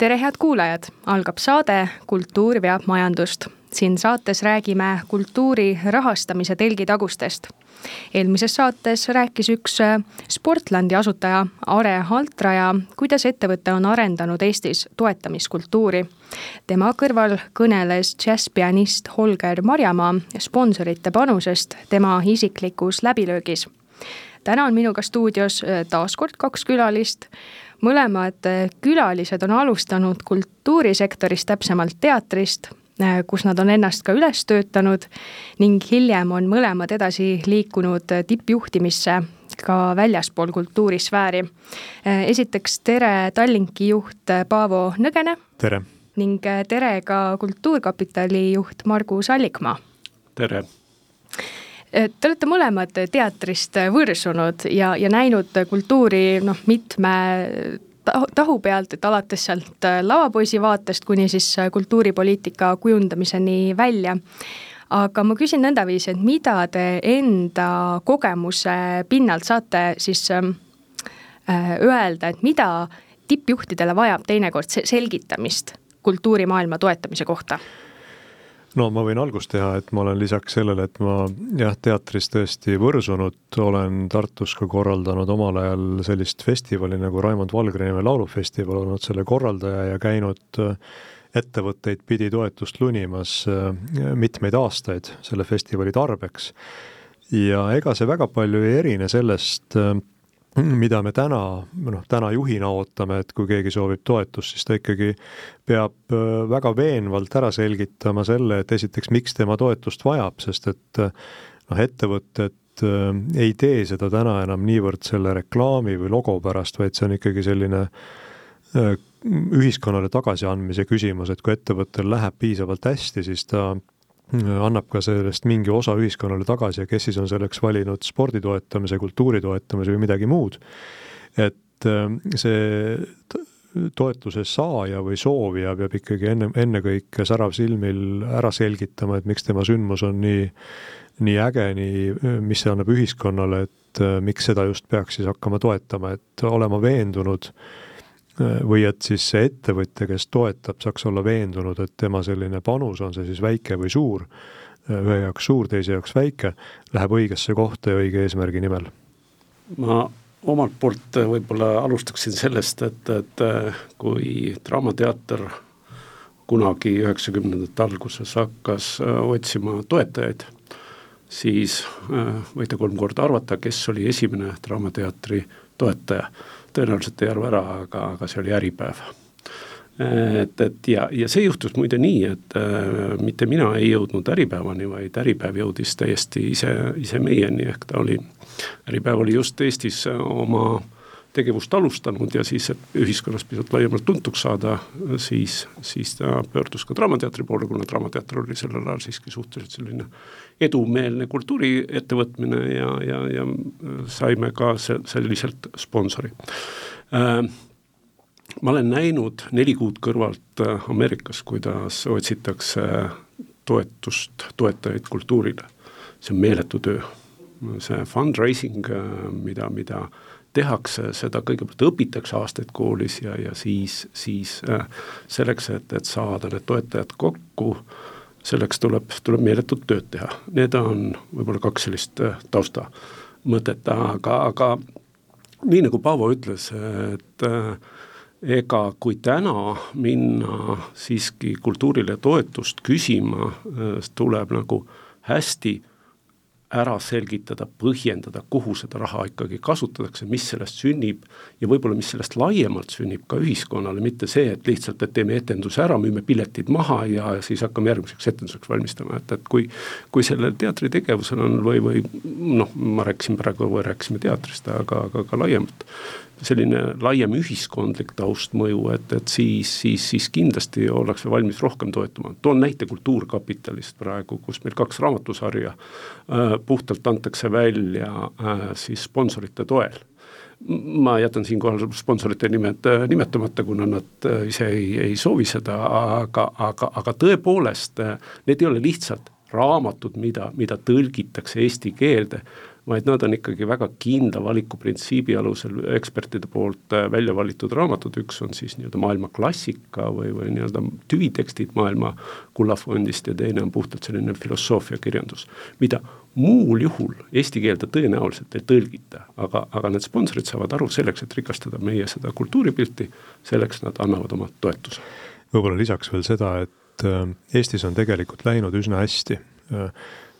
tere, head kuulajad, algab saade Kultuur veab majandust. siin saates räägime kultuuri rahastamise telgitagustest. eelmises saates rääkis üks äh, Sportlandi asutaja Are Altraja, kuidas ettevõte on arendanud Eestis toetamiskultuuri. tema kõrval kõneles džässpianist Holger Marjamaa sponsorite panusest tema isiklikus läbilöögis täna on minuga stuudios äh, taas kord kaks külalist mõlemad külalised on alustanud kultuurisektoris, täpsemalt teatrist, kus nad on ennast ka üles töötanud ning hiljem on mõlemad edasi liikunud tippjuhtimisse ka väljaspool kultuurisfääri. esiteks tere Tallinki juht Paavo Nõgene. tere! ning tere ka Kultuurkapitali juht Margus Allikmaa. tere! Te olete mõlemad teatrist võrsunud ja, ja näinud kultuuri noh, mitme tahu pealt, et alates sealt lavapoisi vaatest kuni siis kultuuripoliitika kujundamiseni välja. aga ma küsin nõndaviisi, et mida te enda kogemuse pinnalt saate siis äh, öelda, et mida tippjuhtidele vajab teinekord selgitamist kultuurimaailma toetamise kohta? No ma võin algust teha, et ma olen lisaks sellele, et ma jah, teatris tõesti võrsunud, olen Tartus ka korraldanud omal ajal sellist festivali nagu Raimond Valgre laulufestival, olnud selle korraldaja ja käinud äh, ettevõtteid pidi toetust lunimas äh, mitmeid aastaid selle festivali tarbeks. ja ega see väga palju ei erine sellest, äh, mida me täna, noh, täna juhina ootame, et kui keegi soovib toetust, siis ta ikkagi peab äh, väga veenvalt ära selgitama selle, et esiteks, miks tema toetust vajab, sest et äh, noh, ettevõtted äh, ei tee seda täna enam niivõrd selle reklaami või logo pärast, vaid see on ikkagi selline ühiskonnale tagasiandmise küsimus, et kui ettevõttel läheb piisavalt hästi, siis ta annab ka sellest mingi osa ühiskonnale tagasi ja kes siis on selleks valinud spordi toetamise, kultuuri toetamise või midagi muud. et äh, see toetuse saaja või soovija peab ikkagi enne, ennekõike särav silmil ära selgitama, et miks tema sündmus on nii, nii äge, nii, mis see annab ühiskonnale, et äh, miks seda just peaks siis hakkama toetama, et olema veendunud äh, või et siis see ettevõtja, kes toetab, saaks olla veendunud, et tema selline panus, on see siis väike või suur, ühe jaoks suur, teise jaoks väike, läheb õigesse kohta ja õige eesmärgi nimel. ma omalt poolt võib-olla alustaksin sellest, et, et kui Draamateater kunagi üheksakümnendate alguses hakkas otsima toetajaid, siis võite kolm korda arvata, kes oli esimene Draamateatri toetaja tõenäoliselt ei arva ära, aga, aga see oli Äripäev. Et, et ja, ja see juhtus muide nii, et äh, mitte mina ei jõudnud Äripäevani, vaid Äripäev jõudis täiesti ise, ise meieni, ehk ta oli, Äripäev oli just Eestis oma äh, tegevust alustanud ja siis, et ühiskonnas pisut laiemalt tuntuks saada, siis, siis ta pöördus ka Draamateatri poole, kuna Draamateater oli sellel ajal siiski suhteliselt selline edumeelne kultuuriettevõtmine ja, ja, ja saime ka selliselt sponsori äh, ma olen näinud neli kuud kõrvalt äh, Ameerikas, kuidas otsitakse toetust, toetajaid kultuurile. see on meeletu töö. see fundraising, äh, mida, mida tehakse seda, kõigepealt õpitakse aastaid koolis ja, ja siis, siis äh, selleks, et, et saada need toetajad kokku, selleks tuleb, tuleb meeletut tööd teha. Need on võib-olla kaks sellist äh, taustamõtet, aga, aga nii nagu Paavo ütles, et äh, ega kui täna minna siiski kultuurile toetust küsima, tuleb nagu hästi ära selgitada, põhjendada, kuhu seda raha ikkagi kasutatakse, mis sellest sünnib ja võib-olla, mis sellest laiemalt sünnib ka ühiskonnale, mitte see, et lihtsalt, et teeme etenduse ära, müüme piletid maha ja siis hakkame järgmiseks etenduseks valmistama, et, et kui kui sellel teatritegevusel on või, või noh, ma rääkisin praegu, rääkisime teatrist, aga, aga ka laiemalt, selline laiem ühiskondlik taustmõju, et, et siis, siis, siis kindlasti ollakse valmis rohkem toetama. toon näite Kultuurkapitalist praegu, kus meil kaks raamatusarja äh, puhtalt antakse välja äh, siis sponsorite toel ma jätan siinkohal sponsorite nimed äh, nimetamata, kuna nad äh, ise ei, ei soovi seda, aga, aga, aga tõepoolest, äh, need ei ole lihtsalt raamatud, mida, mida tõlgitakse eesti keelde vaid nad on ikkagi väga kindla valikuprintsiibi alusel ekspertide poolt äh, välja valitud raamatud, üks on siis nii-öelda maailma klassika või, või nii-öelda tüvitekstid maailma kullafondist ja teine on puhtalt selline filosoofiakirjandus, mida muul juhul eesti keelde tõenäoliselt ei tõlgita, aga, aga need sponsorid saavad aru, selleks, et rikastada meie seda kultuuripilti, selleks nad annavad oma toetuse. võib-olla lisaks veel seda, et äh, Eestis on tegelikult läinud üsna hästi. Äh,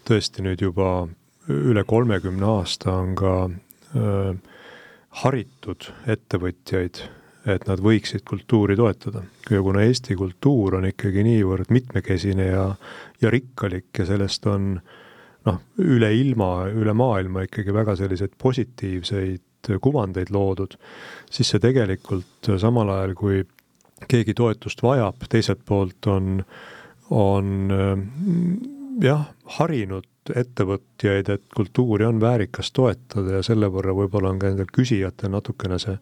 tõesti nüüd juba üle kolmekümne aasta on ka äh, haritud ettevõtjaid, et nad võiksid kultuuri toetada. ja kuna Eesti kultuur on ikkagi niivõrd mitmekesine ja, ja rikkalik ja sellest on noh, üle ilma, üle maailma ikkagi väga selliseid positiivseid kuvandeid loodud, siis see tegelikult samal ajal, kui keegi toetust vajab, teiselt poolt on, on jah, harinud ettevõtjaid, et kultuuri on väärikas toetada ja selle võrra võib-olla on ka nendel küsijatel natukene see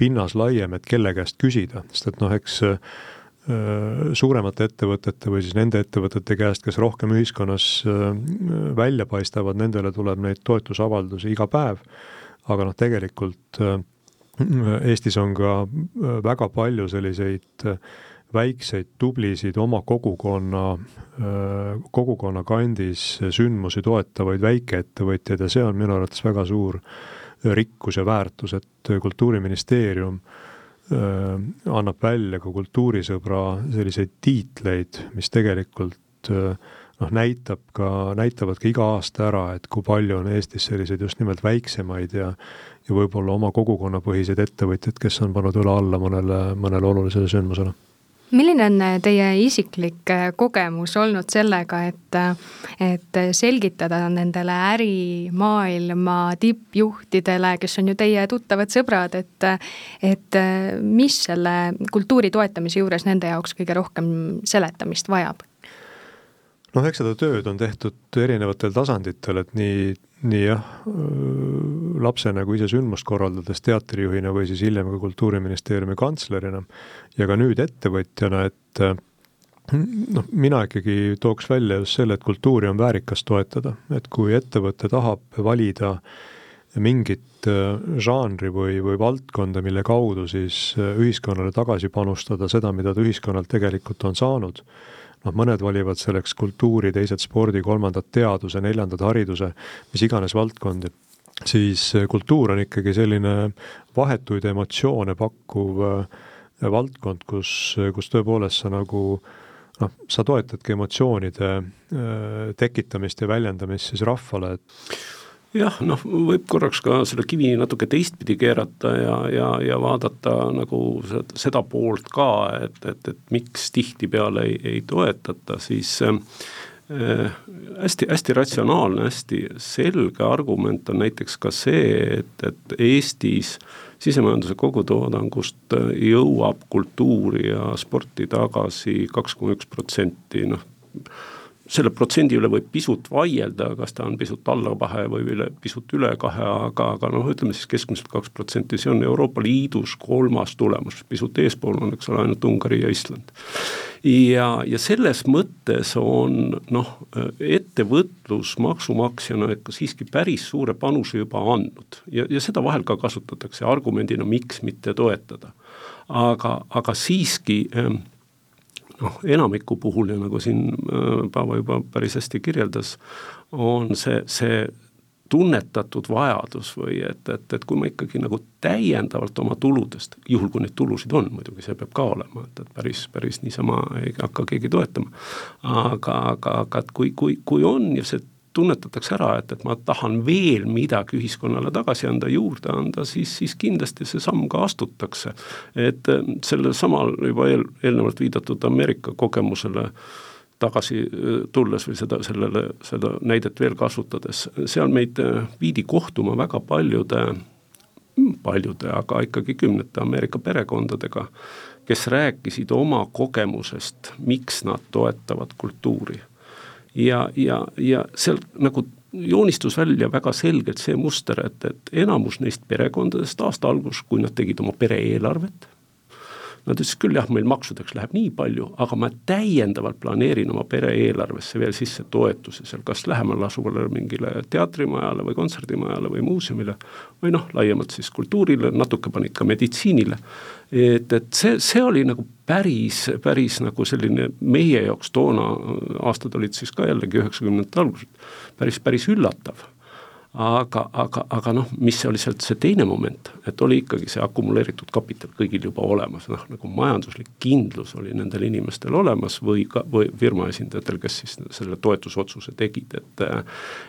pinnas laiem, et kelle käest küsida, sest et noh, eks äh, suuremate ettevõtete või siis nende ettevõtete käest, kes rohkem ühiskonnas äh, välja paistavad, nendele tuleb neid toetusavaldusi iga päev. aga noh, tegelikult äh, Eestis on ka väga palju selliseid väikseid tublisid oma kogukonna, kogukonna kandis sündmusi toetavaid väikeettevõtjaid ja see on minu arvates väga suur rikkus ja väärtus, et Kultuuriministeerium annab välja ka kultuurisõbra selliseid tiitleid, mis tegelikult noh, näitab ka, näitavad ka iga aasta ära, et kui palju on Eestis selliseid just nimelt väiksemaid ja ja võib-olla oma kogukonnapõhiseid ettevõtjaid, kes on pannud õla alla mõnele, mõnele olulisele sündmusele milline on äh, teie isiklik äh, kogemus olnud sellega, et, äh, et selgitada nendele ärimaailma tippjuhtidele, kes on ju teie tuttavad sõbrad, et, et mis selle kultuuri toetamise juures nende jaoks kõige rohkem seletamist vajab? noh, eks seda tööd on tehtud erinevatel tasanditel, et nii nii jah, lapsena kui ise sündmust korraldades teatrijuhina või siis hiljem ka Kultuuriministeeriumi kantslerina ja ka nüüd ettevõtjana, et noh, mina ikkagi tooks välja just selle, et kultuuri on väärikas toetada, et kui ettevõte tahab valida mingit žanri või, või valdkonda, mille kaudu siis ühiskonnale tagasi panustada seda, mida ta ühiskonnalt tegelikult on saanud noh, mõned valivad selleks kultuuri, teised spordi, kolmandad teaduse, neljandad hariduse, mis iganes valdkondi, siis kultuur on ikkagi selline vahetuid emotsioone pakkuv äh, valdkond, kus, kus tõepoolest sa nagu noh, sa toetadki emotsioonide tekitamist ja väljendamist siis rahvale, et jah, noh, võib korraks ka selle kivi natuke teistpidi keerata ja, ja, ja vaadata nagu seda poolt ka, et, et, et miks tihtipeale ei, ei toetata, siis äh, hästi, hästi ratsionaalne, hästi selge argument on näiteks ka see, et, et Eestis sisemajanduse kogutoodangust jõuab kultuuri ja sporti tagasi kaks koma üks protsenti, noh selle protsendi üle võib pisut vaielda, kas ta on pisut alla kahe või üle, pisut üle kahe, aga, aga noh, ütleme siis keskmiselt kaks protsenti, see on Euroopa Liidus kolmas tulemus, pisut eespool on, eks ole, ainult Ungari ja Island. ja, ja selles mõttes on noh, ettevõtlus maksumaksjana ikka siiski päris suure panuse juba andnud ja, ja seda vahel ka kasutatakse argumendina, miks mitte toetada. aga, aga siiski ähm, noh, enamiku puhul ja nagu siin äh, Paavo juba päris hästi kirjeldas, on see, see tunnetatud vajadus või et, et, et kui ma ikkagi nagu täiendavalt oma tuludest, juhul kui neid tulusid on, muidugi see peab ka olema, et, et päris, päris niisama ei hakka keegi toetama. aga, aga, aga et kui, kui, kui on ja see tunnetatakse ära, et, et ma tahan veel midagi ühiskonnale tagasi anda, juurde anda, siis, siis kindlasti see samm ka astutakse. et äh, sellel samal juba eel, eelnevalt viidatud Ameerika kogemusele tagasi äh, tulles või seda, sellele, seda näidet veel kasutades, seal meid äh, viidi kohtuma väga paljude, paljude, aga ikkagi kümnete Ameerika perekondadega, kes rääkisid oma kogemusest, miks nad toetavad kultuuri ja, ja, ja sealt nagu joonistus välja väga selgelt see muster, et, et enamus neist perekondadest aasta algus, kui nad tegid oma pere eelarvet, Nad ütlesid küll jah, meil maksudeks läheb nii palju, aga ma täiendavalt planeerin oma pere eelarvesse veel sisse toetuse seal kas lähemal asuvale mingile teatrimajale või kontserdimajale või muuseumile või noh, laiemalt siis kultuurile, natuke panid ka meditsiinile. et, et see, see oli nagu päris, päris nagu selline meie jaoks toona, aastad olid siis ka jällegi üheksakümnendate algused, päris, päris üllatav aga, aga, aga noh, mis oli sealt see teine moment, et oli ikkagi see akumuleeritud kapital kõigil juba olemas, noh nagu majanduslik kindlus oli nendel inimestel olemas või ka, või firma esindajatel, kes siis selle toetusotsuse tegid, et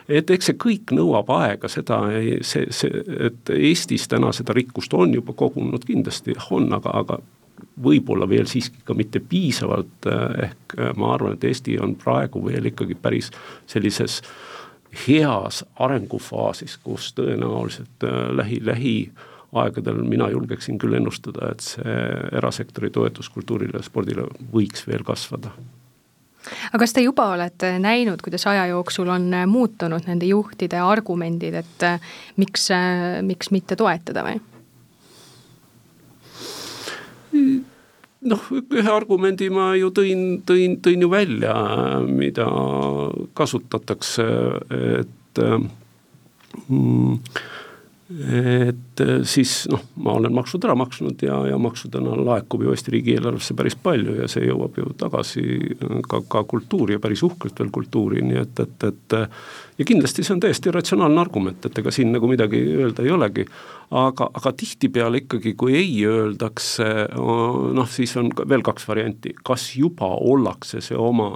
et eks see kõik nõuab aega, seda ei, see, see, et Eestis täna seda rikkust on juba kogunud, kindlasti on, aga, aga võib-olla veel siiski ka mitte piisavalt, ehk ma arvan, et Eesti on praegu veel ikkagi päris sellises äh, heas arengufaasis, kus tõenäoliselt äh, lähi, lähiaegadel mina julgeksin küll ennustada, et see erasektori toetus kultuurile ja spordile võiks veel kasvada aga kas te juba olete näinud, kuidas aja jooksul on muutunud nende juhtide argumendid, et äh, miks, äh, miks mitte toetada või? Noh, ühe argumendi ma ju tõin, tõin, tõin ju välja, mida kasutatakse, et mm, et äh, siis noh, ma olen maksud ära maksnud ja, ja maksudena laekub ju Eesti riigieelarvesse päris palju ja see jõuab ju tagasi ka, ka kultuuri ja päris uhkelt veel kultuuri, nii et, et, et ja kindlasti see on täiesti ratsionaalne argument, et ega siin nagu midagi öelda ei olegi, aga, aga tihtipeale ikkagi, kui ei öeldakse, noh siis on veel kaks varianti, kas juba ollakse see oma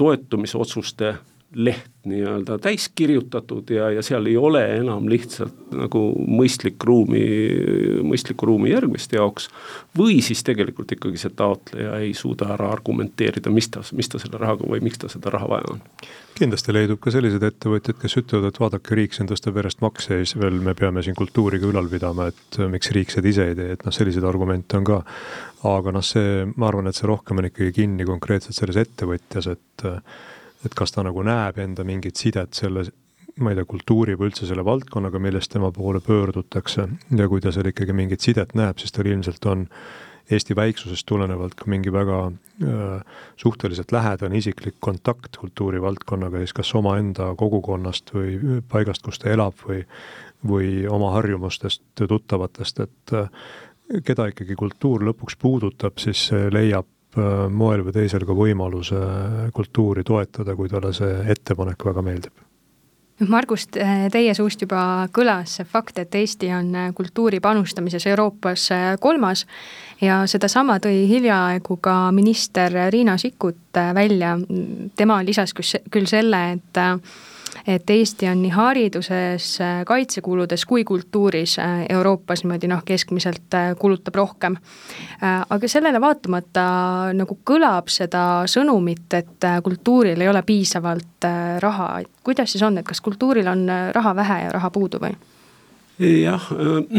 toetumisotsuste leht nii-öelda täis kirjutatud ja, ja seal ei ole enam lihtsalt nagu mõistlik ruumi, mõistlikku ruumi järgmiste jaoks. või siis tegelikult ikkagi see taotleja ei suuda ära argumenteerida, mis ta, mis ta selle rahaga või miks ta seda raha vaja on. kindlasti leidub ka selliseid ettevõtjaid, kes ütlevad, et vaadake, riik siin tõstab järjest makse ja siis veel me peame siin kultuuri ka ülal pidama, et miks riik seda ise ei tee, et noh, selliseid argumente on ka. aga noh, see, ma arvan, et see rohkem on ikkagi kinni konkreetselt selles ettevõtjas, et et kas ta nagu näeb enda mingit sidet selle, ma ei tea, kultuuri või üldse selle valdkonnaga, millest tema poole pöördutakse. Ja kui ta seal ikkagi mingit sidet näeb, siis tal ilmselt on Eesti väiksusest tulenevalt ka mingi väga äh, suhteliselt lähedane isiklik kontakt kultuurivaldkonnaga, siis kas omaenda kogukonnast või paigast, kus ta elab või, või oma harjumustest, tuttavatest, et äh, keda ikkagi kultuur lõpuks puudutab, siis leiab moel või teisel ka võimaluse kultuuri toetada, kui talle see ettepanek väga meeldib. Margus, teie suust juba kõlas see fakt, et Eesti on kultuuri panustamises Euroopas kolmas ja sedasama tõi hiljaaegu ka minister Riina Sikkut välja, tema lisas küll selle, et et Eesti on nii hariduses, kaitsekuludes kui kultuuris äh, Euroopas niimoodi noh, keskmiselt äh, kulutab rohkem. Äh, aga sellele vaatamata nagu kõlab seda sõnumit, et kultuuril ei ole piisavalt raha, et kuidas siis on, et kas kultuuril on raha vähe ja raha puudu või? Jah,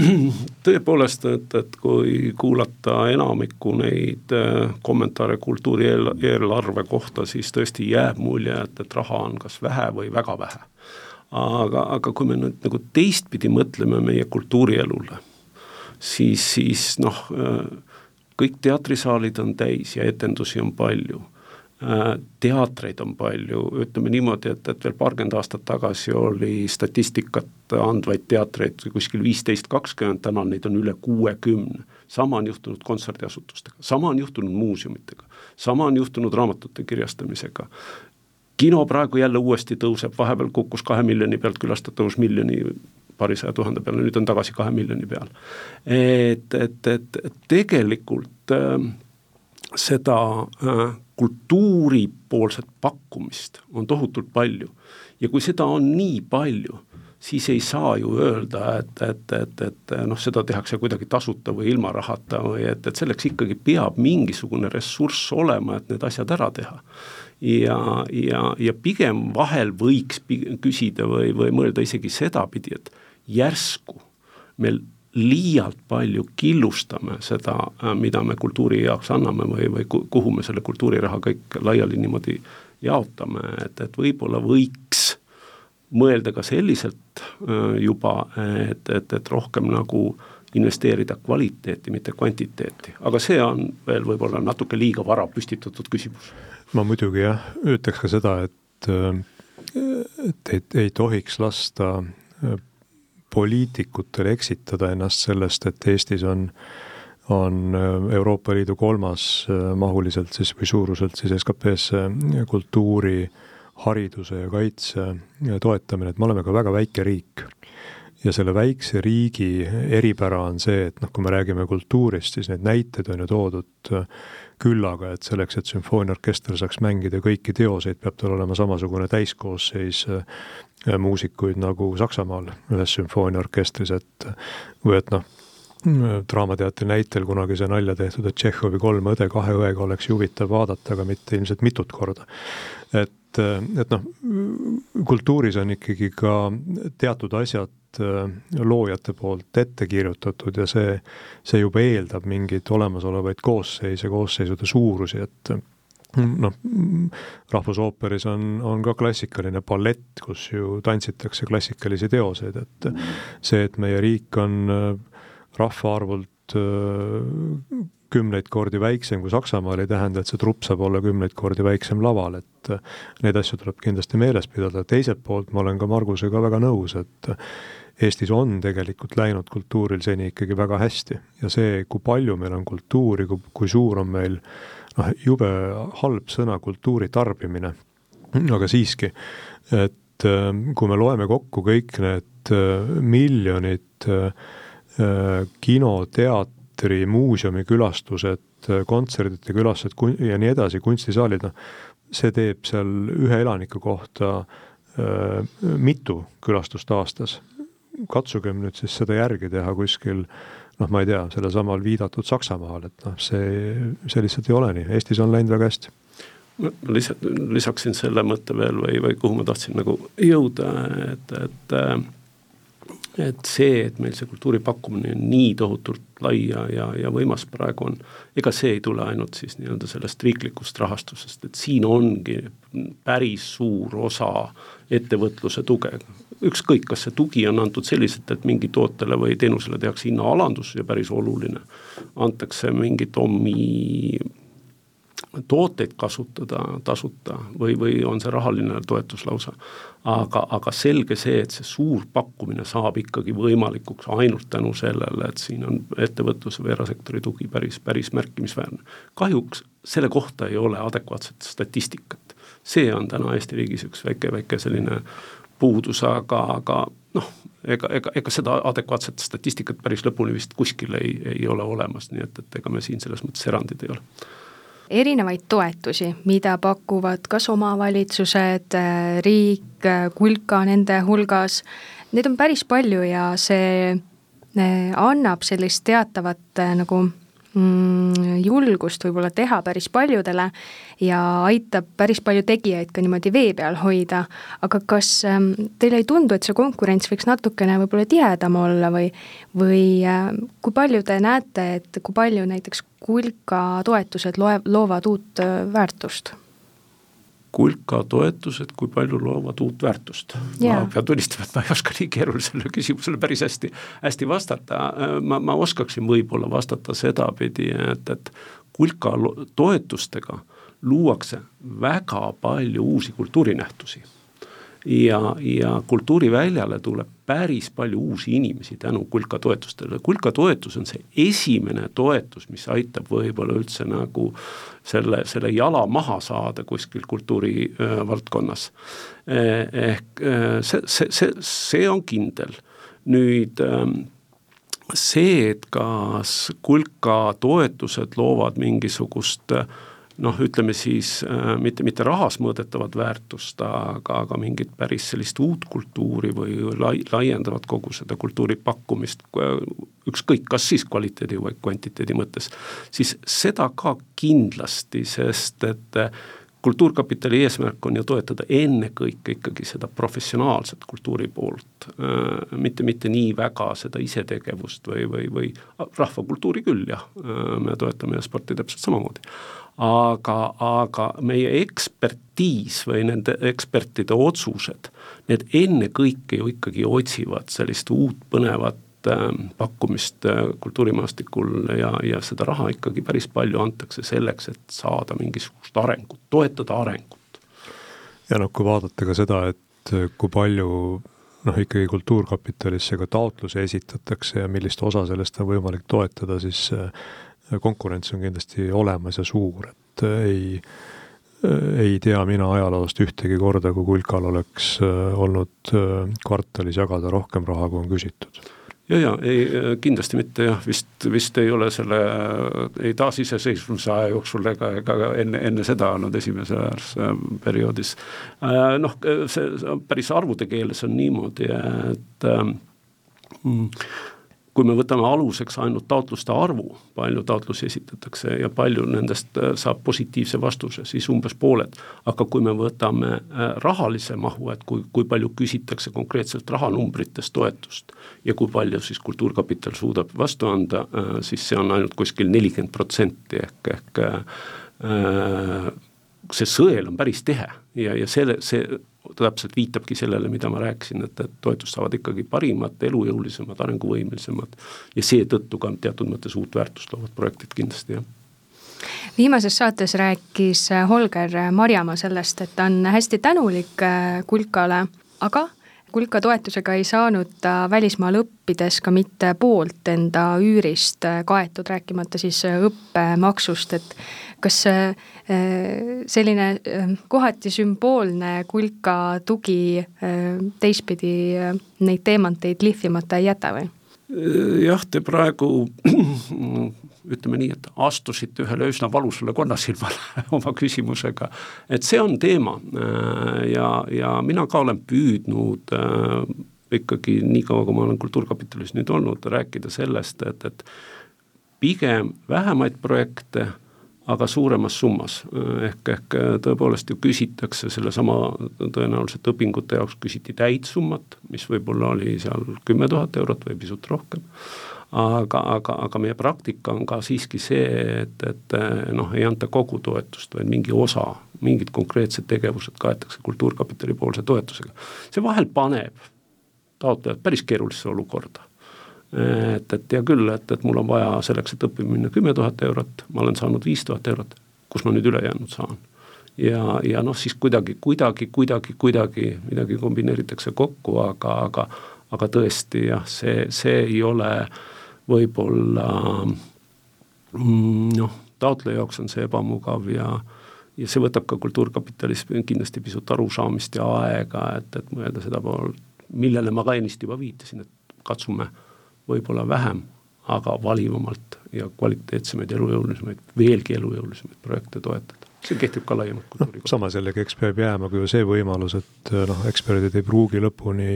tõepoolest, et, et kui kuulata enamikku neid äh, kommentaare kultuurieelarve kohta, siis tõesti jääb mulje, et, et raha on kas vähe või väga vähe. aga, aga kui me nüüd nagu teistpidi mõtleme meie kultuurielule, siis, siis noh, äh, kõik teatrisaalid on täis ja etendusi on palju teatreid on palju, ütleme niimoodi, et, et veel paarkümmend aastat tagasi oli statistikat andvaid teatreid kuskil viisteist, kakskümmend, täna neid on üle kuuekümne. sama on juhtunud kontserdiasutustega, sama on juhtunud muuseumitega, sama on juhtunud raamatute kirjastamisega. kino praegu jälle uuesti tõuseb, vahepeal kukkus kahe miljoni pealt külastatavus miljoni paarisaja tuhande peale, nüüd on tagasi kahe miljoni peal. et, et, et tegelikult äh, seda äh, kultuuripoolset pakkumist on tohutult palju ja kui seda on nii palju, siis ei saa ju öelda, et, et, et, et noh, seda tehakse kuidagi tasuta või ilma rahata või et, et selleks ikkagi peab mingisugune ressurss olema, et need asjad ära teha. ja, ja, ja pigem vahel võiks küsida või, või mõelda isegi sedapidi, et järsku meil liialt palju killustame seda, äh, mida me kultuuri jaoks anname või, või kuhu me selle kultuuriraha kõik laiali niimoodi jaotame, et, et võib-olla võiks mõelda ka selliselt äh, juba, et, et, et rohkem nagu investeerida kvaliteeti, mitte kvantiteeti, aga see on veel võib-olla natuke liiga vara püstitatud küsimus. ma muidugi jah, ütleks ka seda, et, et ei, ei tohiks lasta poliitikutel eksitada ennast sellest, et Eestis on on Euroopa Liidu kolmas mahuliselt siis või suuruselt siis SKP-sse kultuuri, hariduse ja kaitse toetamine, et me oleme ka väga väike riik. Ja selle väikse riigi eripära on see, et noh, kui me räägime kultuurist, siis neid näiteid on ju toodud äh, küllaga, et selleks, et sümfooniaorkester saaks mängida kõiki teoseid, peab tal olema samasugune täiskoosseis äh, muusikuid nagu Saksamaal ühes sümfooniaorkestris, et või et noh, Draamateatri näitel kunagi see nalja tehtud, et Tšehhovi kolm õde kahe õega oleks ju huvitav vaadata, aga mitte ilmselt mitut korda. et, et noh, kultuuris on ikkagi ka teatud asjad Äh, loojate poolt ette kirjutatud ja see, see juba eeldab mingeid olemasolevaid koosseise, koosseisude suurusi, et noh, Rahvusooperis on, on ka klassikaline ballett, kus ju tantsitakse klassikalisi teoseid, et see, et meie riik on äh, rahvaarvult äh, kümneid kordi väiksem kui Saksamaal, ei tähenda, et see trupp saab olla kümneid kordi väiksem laval, et neid asju tuleb kindlasti meeles pidada, teiselt poolt ma olen ka Margusega väga nõus, et Eestis on tegelikult läinud kultuuril seni ikkagi väga hästi. Ja see, kui palju meil on kultuuri, kui, kui suur on meil noh, jube halb sõna kultuuri tarbimine, aga siiski, et äh, kui me loeme kokku kõik need äh, miljonid äh, kino, teatri, muuseumi külastused, kontserdite külastused ja nii edasi, kunstisaalid, noh, see teeb seal ühe elaniku kohta mitu külastust aastas. Katsugem nüüd siis seda järgi teha kuskil noh, ma ei tea, sellesamal viidatud Saksamaal, et noh, see, see lihtsalt ei ole nii, Eestis on läinud väga hästi. Ma lihtsalt lisaksin selle mõtte veel või, või kuhu ma tahtsin nagu jõuda, et, et et see, et meil see kultuuri pakkumine on nii tohutult lai ja, ja, ja võimas praegu on, ega see ei tule ainult siis nii-öelda sellest riiklikust rahastusest, et siin ongi päris suur osa ettevõtluse tuge ükskõik, kas see tugi on antud selliselt, et mingi tootele või teenusele tehakse hinnaalandus ja päris oluline, antakse mingit omi tooteid kasutada tasuta või, või on see rahaline toetus lausa. aga, aga selge see, et see suur pakkumine saab ikkagi võimalikuks ainult tänu sellele, et siin on ettevõtluse või erasektori tugi päris, päris märkimisväärne. kahjuks selle kohta ei ole adekvaatset statistikat. see on täna Eesti riigis üks väike, väike selline puudus, aga, aga noh, ega, ega, ega seda adekvaatset statistikat päris lõpuni vist kuskil ei, ei ole olemas, nii et, et ega me siin selles mõttes erandid ei ole. Erinevaid toetusi, mida pakuvad kas omavalitsused, riik, kulka nende hulgas, neid on päris palju ja see eh, annab sellist teatavat eh, nagu julgust võib-olla teha päris paljudele ja aitab päris palju tegijaid ka niimoodi vee peal hoida, aga kas ähm, teile ei tundu, et see konkurents võiks natukene võib-olla tihedam olla või või äh, kui palju te näete, et kui palju näiteks kulka toetused loe, loovad uut äh, väärtust? Kulka toetused, kui palju loovad uut väärtust yeah.? ma pean tunnistama, et ma ei oska nii keerulisele küsimusele päris hästi, hästi vastata, ma, ma oskaksin võib-olla vastata sedapidi, et, et kulka toetustega luuakse väga palju uusi kultuurinähtusi ja, ja kultuuriväljale tuleb päris palju uusi inimesi tänu kulka toetustele, kulka toetus on see esimene toetus, mis aitab võib-olla üldse nagu selle, selle jala maha saada kuskil kultuuri öö, valdkonnas. Eh, ehk see, see, see, see on kindel, nüüd see, et kas kulka toetused loovad mingisugust äh, noh, ütleme siis äh, mitte, mitte rahas mõõdetavat väärtust, aga, aga mingit päris sellist uut kultuuri või lai, laiendavat kogu seda kultuuri pakkumist, ükskõik, kas siis kvaliteedi või kvantiteedi mõttes, siis seda ka kindlasti, sest et kultuurkapitali eesmärk on ju toetada ennekõike ikkagi seda professionaalset kultuuri poolt, äh, mitte, mitte nii väga seda isetegevust või, või, või rahvakultuuri küll jah, äh, me toetame sporti täpselt samamoodi aga, aga meie ekspertiis või nende ekspertide otsused, need ennekõike ju ikkagi otsivad sellist uut põnevat pakkumist kultuurimaastikul ja, ja seda raha ikkagi päris palju antakse selleks, et saada mingisugust arengut, toetada arengut. ja noh, kui vaadata ka seda, et kui palju noh, ikkagi Kultuurkapitalisse ka taotlusi esitatakse ja millist osa sellest on võimalik toetada, siis konkurents on kindlasti olemas ja suur, et ei ei tea mina ajaloost ühtegi korda, kui Kulkal oleks olnud kvartalis jagada rohkem raha, kui on küsitud ja, ja ei kindlasti mitte jah, vist, vist ei ole selle ei taasiseseisvumise aja jooksul ega, ega enne, enne seda olnud esimeses perioodis. noh, see päris arvude keeles on niimoodi, et mm, kui me võtame aluseks ainult taotluste arvu, palju taotlusi esitatakse ja palju nendest äh, saab positiivse vastuse, siis umbes pooled. aga kui me võtame äh, rahalise mahu, et kui, kui palju küsitakse konkreetselt rahanumbritest toetust ja kui palju siis Kultuurkapital suudab vastu anda, äh, siis see on ainult kuskil nelikümmend protsenti ehk, ehk see sõel on päris tihe ja, ja selle, see täpselt viitabki sellele, mida ma rääkisin, et, et toetust saavad ikkagi parimad, elujõulisemad, arenguvõimelisemad ja seetõttu ka teatud mõttes uut väärtust loovad projektid kindlasti, jah. Viimases saates rääkis Holger Marjamaa sellest, et ta on hästi tänulik äh, Kulkale, aga Kulka toetusega ei saanud ta välismaal õppides ka mitte poolt enda üürist kaetud, rääkimata siis õppemaksust, et kas äh, selline kohati sümboolne Kulka tugi teistpidi neid teemanteid lihvimata ei jäta või? jah, te praegu ütleme nii, et astusite ühele üsna valusale konnasilmale oma küsimusega. et see on teema äh, ja, ja mina ka olen püüdnud äh, ikkagi niikaua, kui ma olen Kultuurkapitalis nüüd olnud, rääkida sellest, et, et pigem vähemaid projekte, aga suuremas summas, ehk, ehk tõepoolest ju küsitakse sellesama, tõenäoliselt õpingute jaoks küsiti täitsummat, mis võib-olla oli seal kümme tuhat eurot või pisut rohkem aga, aga, aga meie praktika on ka siiski see, et, et noh, ei anta kogu toetust, vaid mingi osa, mingid konkreetsed tegevused kaetakse Kultuurkapitali poolse toetusega. see vahel paneb taotlejad päris keerulisse olukorda. et, et hea küll, et, et mul on vaja selleks, et õppima minna kümme tuhat eurot, ma olen saanud viis tuhat eurot, kus ma nüüd ülejäänud saan ja, ja noh, siis kuidagi, kuidagi, kuidagi, kuidagi midagi kombineeritakse kokku, aga, aga aga tõesti jah, see, see ei ole äh, võib-olla mm, noh, taotleja jaoks on see ebamugav ja ja see võtab ka Kultuurkapitalis kindlasti pisut arusaamist ja aega, et, et mõelda seda poolt, millele ma ka ennist juba viitasin, et katsume võib-olla vähem, aga valivamalt ja kvaliteetsemaid, elujõulisemaid, veelgi elujõulisemaid projekte toetada see kehtib ka laiemalt kultuuri kohta no,. samas jällegi, eks peab jääma ka ju see võimalus, et noh, eksperdid ei pruugi lõpuni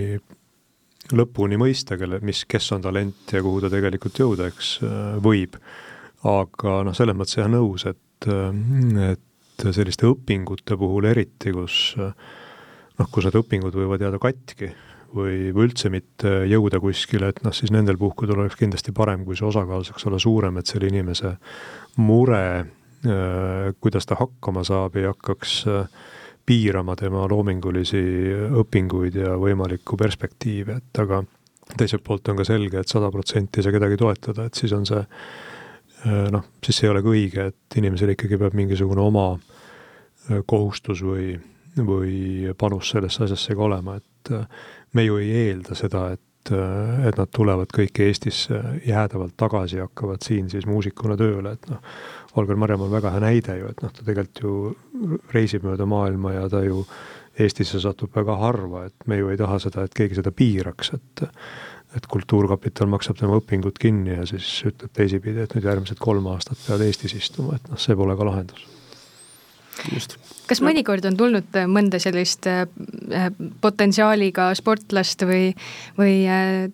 lõpuni mõista, kelle, mis, kes on talent ja kuhu ta tegelikult jõuda, eks äh, võib. aga noh, selles mõttes jah nõus, et, äh, et selliste õpingute puhul eriti, kus äh, noh, kus need õpingud võivad jääda katki või, või üldse mitte jõuda kuskile, et noh, siis nendel puhkudel oleks kindlasti parem, kui see osakaal saaks olla suurem, et selle inimese mure, kuidas ta hakkama saab, ei hakkaks äh, piirama tema loomingulisi õpinguid ja võimalikku perspektiivi, et aga teiselt poolt on ka selge et, et sada protsenti ei saa kedagi toetada, et siis on see noh, siis ei ole ka õige, et inimesel ikkagi peab mingisugune oma kohustus või, või panus sellesse asjasse ka olema, et me ju ei eelda seda, et et nad tulevad kõik Eestisse jäädavalt tagasi ja hakkavad siin siis muusikuna tööle, et noh, Holger Marjamaa on väga hea näide ju, et noh, ta tegelikult ju reisib mööda maailma ja ta ju Eestisse satub väga harva, et me ju ei taha seda, et keegi seda piiraks, et et Kultuurkapital maksab tema õpingud kinni ja siis ütleb teisipidi, et nüüd järgmised kolm aastat pead Eestis istuma, et noh, see pole ka lahendus just. kas mõnikord on tulnud äh, mõnda sellist äh, äh, potentsiaaliga sportlast või, või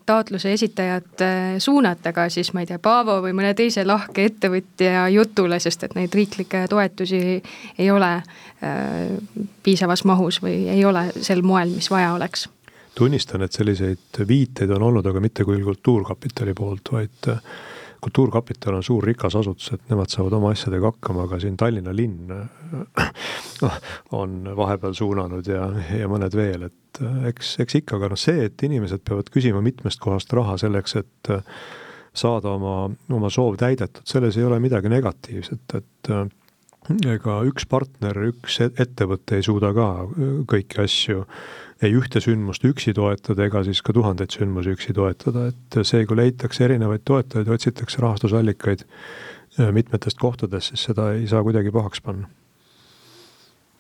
taotluse esitajat suunata ka siis ma ei tea, Paavo või mõne teise lahke ettevõtja jutule, sest et neid riiklikke toetusi ei ole piisavas mahus või ei ole sel moel, mis vaja oleks? tunnistan, et selliseid viiteid on olnud, aga mitte küll Kultuurkapitali poolt, vaid Kultuurkapital on suur rikas asutus, et nemad saavad oma asjadega hakkama, aga siin Tallinna linn noh, on vahepeal suunanud ja, ja mõned veel, et eks, eks ikka, aga noh, see, et inimesed peavad küsima mitmest kohast raha selleks, et saada oma, oma soov täidetud, selles ei ole midagi negatiivset, et ega üks partner, üks ettevõte ei suuda ka kõiki asju ei ühte sündmust üksi toetada ega siis ka tuhandeid sündmusi üksi toetada, et see, kui leitakse erinevaid toetajaid, otsitakse rahastusallikaid äh, mitmetest kohtadest, siis seda ei saa kuidagi pahaks panna.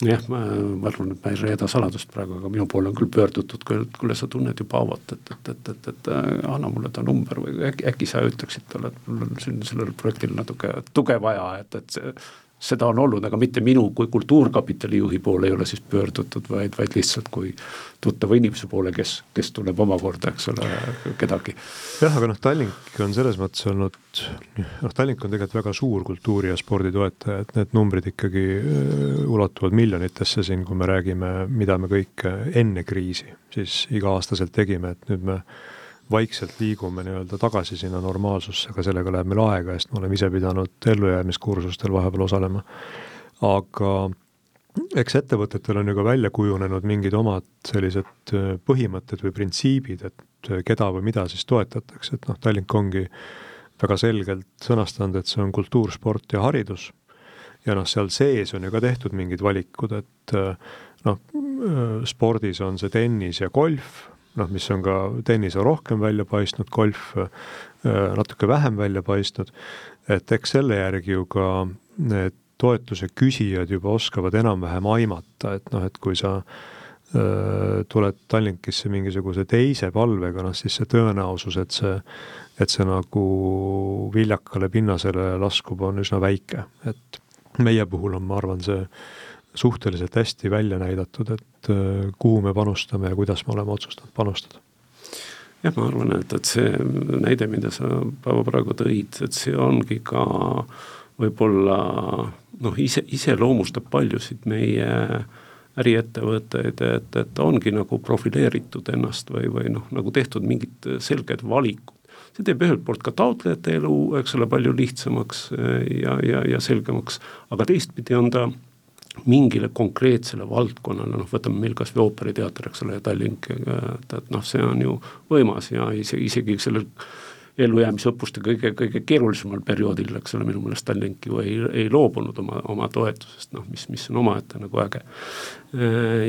Jah, ma, arvan, et ma ei reeda saladust praegu, aga minu poole on küll pöördutud, kuule, sa tunned ju Paavot, et, et, et, et, et anna mulle ta number või äkki, äkki sa ütleksid talle, et mul on siin sellel projektil natuke tuge vaja, et, et see seda on olnud, aga mitte minu kui Kultuurkapitali juhi poole ei ole siis pöördutud, vaid, vaid lihtsalt kui tuttava inimese poole, kes, kes tunneb omakorda, eks ole, kedagi. jah, aga noh, Tallink on selles mõttes olnud, noh, Tallink on tegelikult väga suur kultuuri ja spordi toetaja, et need numbrid ikkagi äh, ulatuvad miljonitesse siin, kui me räägime, mida me kõik enne kriisi siis iga-aastaselt tegime, et nüüd me vaikselt liigume nii-öelda tagasi sinna normaalsusse, aga sellega läheb meil aega, sest me oleme ise pidanud ellujäämiskursustel vahepeal osalema. aga eks ettevõtetel on ju ka välja kujunenud mingid omad sellised äh, põhimõtted või printsiibid, et äh, keda või mida siis toetatakse, et noh, Tallink ongi väga selgelt sõnastanud, et see on kultuur, sport ja haridus. ja noh, seal sees on ju ka tehtud mingid valikud, et äh, noh, spordis on see tennis ja golf, noh, mis on ka tennis on rohkem välja paistnud, golf äh, natuke vähem välja paistnud, et eks selle järgi ju ka need toetuse küsijad juba oskavad enam-vähem aimata, et noh, et kui sa äh, tuled Tallinkisse mingisuguse teise palvega, noh siis see tõenäosus, et see, et see nagu viljakale pinnasele laskub, on üsna väike, et meie puhul on, ma arvan, see suhteliselt hästi välja näidatud, et äh, kuhu me panustame ja kuidas me oleme otsustanud panustada jah, ma arvan, et, et see näide, mida sa Paavo praegu tõid, et see ongi ka võib-olla noh, ise, iseloomustab paljusid meie äriettevõtteid, et, et ongi nagu profileeritud ennast või, või noh, nagu tehtud mingid selged valikud. see teeb ühelt poolt ka taotlejate elu, eks ole, palju lihtsamaks ja, ja, ja selgemaks, aga teistpidi on ta mingile konkreetsele valdkonnale, noh võtame meil kas või ooperiteater, eks ole, Tallink, et, et noh, see on ju võimas ja isegi, isegi sellel ellujäämisõppuste kõige, kõige keerulisemal perioodil, eks ole, minu meelest Tallink ju ei, ei loobunud oma, oma toetusest, noh, mis, mis on omaette nagu äge.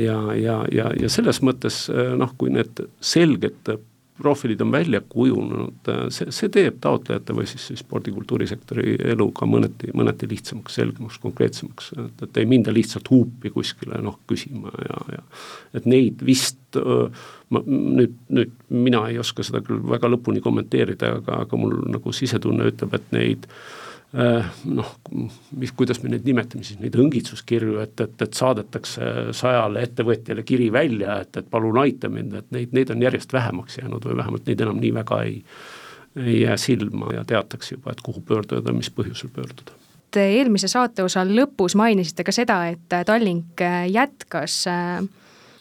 ja, ja, ja, ja selles mõttes noh, kui need selged profiilid on välja kujunenud, see, see teeb taotlejate või siis, siis spordi-kultuurisektori elu ka mõneti, mõneti lihtsamaks, selgemaks, konkreetsemaks, et, et ei minda lihtsalt huupi kuskile noh, küsima ja, ja et neid vist ma nüüd, nüüd mina ei oska seda küll väga lõpuni kommenteerida, aga, aga mul nagu sisetunne ütleb, et neid äh, Äh, noh, mis, kuidas me neid nimetame siis, neid õngitsuskirju, et, et, et saadetakse sajale ettevõtjale kiri välja, et, et palun aita mind, et neid, neid on järjest vähemaks jäänud või vähemalt neid enam nii väga ei, ei jää silma ja teatakse juba, et kuhu pöörduda, mis põhjusel pöörduda. Eelmise saateosa lõpus mainisite ka seda, et Tallink jätkas äh,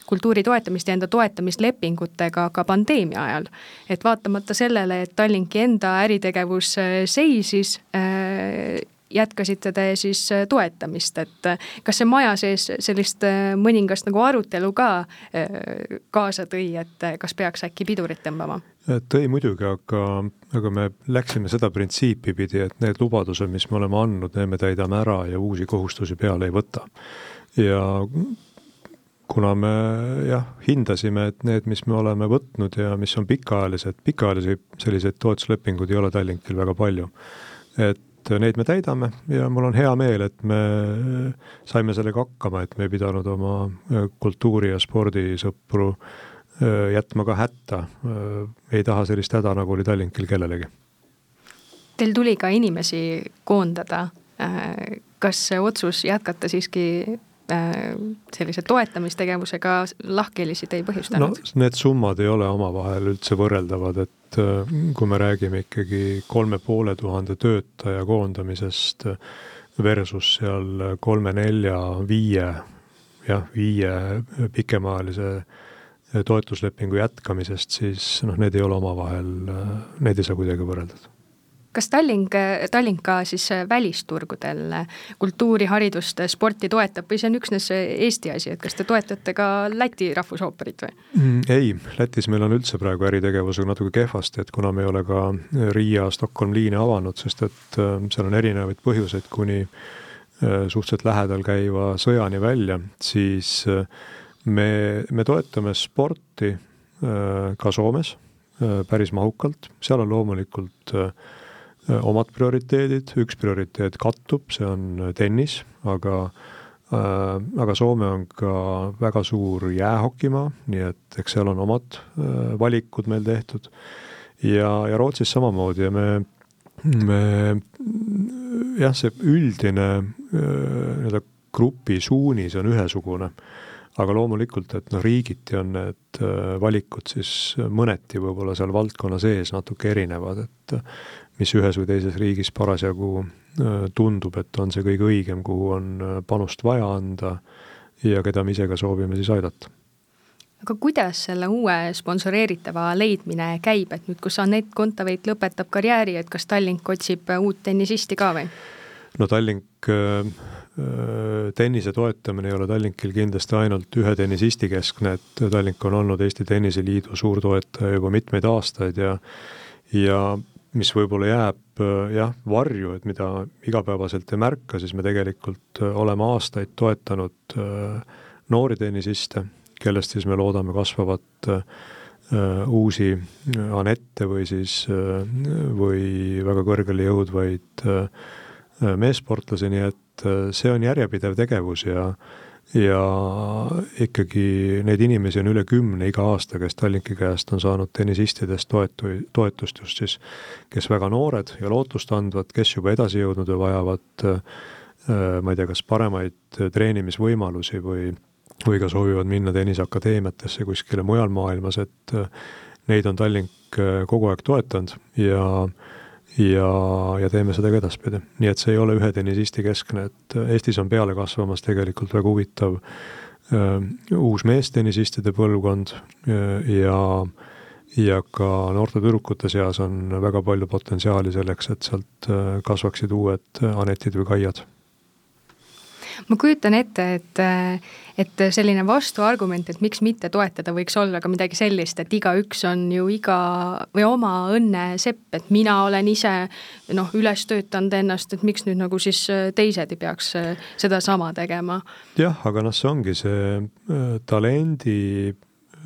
kultuuri toetamist ja enda toetamislepingutega ka pandeemia ajal. et vaatamata sellele, et Tallinki enda äritegevus äh, seisis, äh, jätkasite te siis äh, toetamist, et kas see maja sees sellist mõningast nagu arutelu ka kaasa tõi, et kas peaks äkki pidurit tõmbama? tõi muidugi, aga, aga me läksime seda printsiipi pidi, et need lubadused, mis me oleme andnud, need me täidame ära ja uusi kohustusi peale ei võta. ja kuna me jah, hindasime, et need, mis me oleme võtnud ja mis on pikaajalised, pikaajalisi selliseid toetuslepinguid ei ole Tallinkil väga palju. et neid me täidame ja mul on hea meel, et me saime sellega hakkama, et me ei pidanud oma kultuuri- ja spordisõpru äh, jätma ka hätta. Äh, ei taha sellist häda, nagu oli Tallinkil kellelegi. Teil tuli ka inimesi koondada. Äh, kas see otsus jätkata siiski Äh, sellise toetamistegevusega lahkhelisid ei põhjustanud? no need summad ei ole omavahel üldse võrreldavad, et äh, kui me räägime ikkagi kolme poole tuhande töötaja koondamisest versus seal kolme-nelja, viie, jah, viie pikemaajalise toetuslepingu jätkamisest, siis noh, need ei ole omavahel, neid ei saa kuidagi võrrelda kas Tallink, Tallink ka siis välisturgudel kultuuri, haridust, sporti toetab või see on üksnes Eesti asi, et kas te toetate ka Läti rahvusooperit või mm,? ei, Lätis meil on üldse praegu äritegevusega natuke kehvasti, et kuna me ei ole ka Riia, Stockholm liini avanud, sest et äh, seal on erinevaid põhjuseid kuni äh, suhteliselt lähedal käiva sõjani välja, siis äh, me, me toetame sporti ka Soomes päris mahukalt, seal on loomulikult omad prioriteedid, üks prioriteet kattub, see on tennis, aga aga Soome on ka väga suur jäähokimaa, nii et eks seal on omad valikud meil tehtud. Ja, ja Rootsis samamoodi ja me, me jah, see üldine nii-öelda grupi suunis on ühesugune, aga loomulikult, et noh, riigiti on need valikud siis mõneti võib-olla seal valdkonna sees natuke erinevad, et mis ühes või teises riigis parasjagu tundub, et on see kõige õigem, kuhu on panust vaja anda ja keda me ise ka soovime siis aidata aga kuidas selle uue sponsoreeritava leidmine käib, et nüüd, kus Anett Kontaveit lõpetab karjääri, et kas Tallink otsib uut tennisisti ka või? no Tallink äh, äh, tennise toetamine ei ole Tallinkil kindlasti ainult ühe tennisisti keskne, et Tallink on olnud Eesti Tenniseliidu suur toetaja juba mitmeid aastaid ja ja mis võib-olla jääb äh, jah, varju, et mida igapäevaselt ei märka, siis me tegelikult äh, oleme aastaid toetanud äh, noori tennisiste kellest siis me loodame kasvavat äh, uusi Anette või siis, äh, või väga kõrgele jõudvaid äh, meessportlasi, nii et see on järjepidev tegevus ja ja ikkagi neid inimesi on üle kümne iga aasta, kes Tallinki käest on saanud tennisistidest toetu-, toetust just siis, kes väga noored ja lootustandvad, kes juba edasi jõudnud ja vajavad ma ei tea, kas paremaid treenimisvõimalusi või või ka soovivad minna tenniseakadeemiatesse kuskile mujal maailmas, et äh, neid on Tallink äh, kogu aeg toetanud ja ja, ja teeme seda ka edaspidi. nii et see ei ole ühe tennisisti keskne, et äh, Eestis on peale kasvamas tegelikult väga huvitav äh, uus meestennisistide põlvkond ja ja ka noorte tüdrukute seas on väga palju potentsiaali selleks, et sealt kasvaksid uued Anetid või Kaiad ma kujutan ette, et, et selline vastuargument, et miks mitte toetada, võiks olla ka midagi sellist, et igaüks on ju iga või oma õnne sepp, et mina olen ise noh, üles töötanud ennast, et miks nüüd nagu siis teised ei peaks sedasama tegema. jah, aga noh, see ongi see äh, talendi,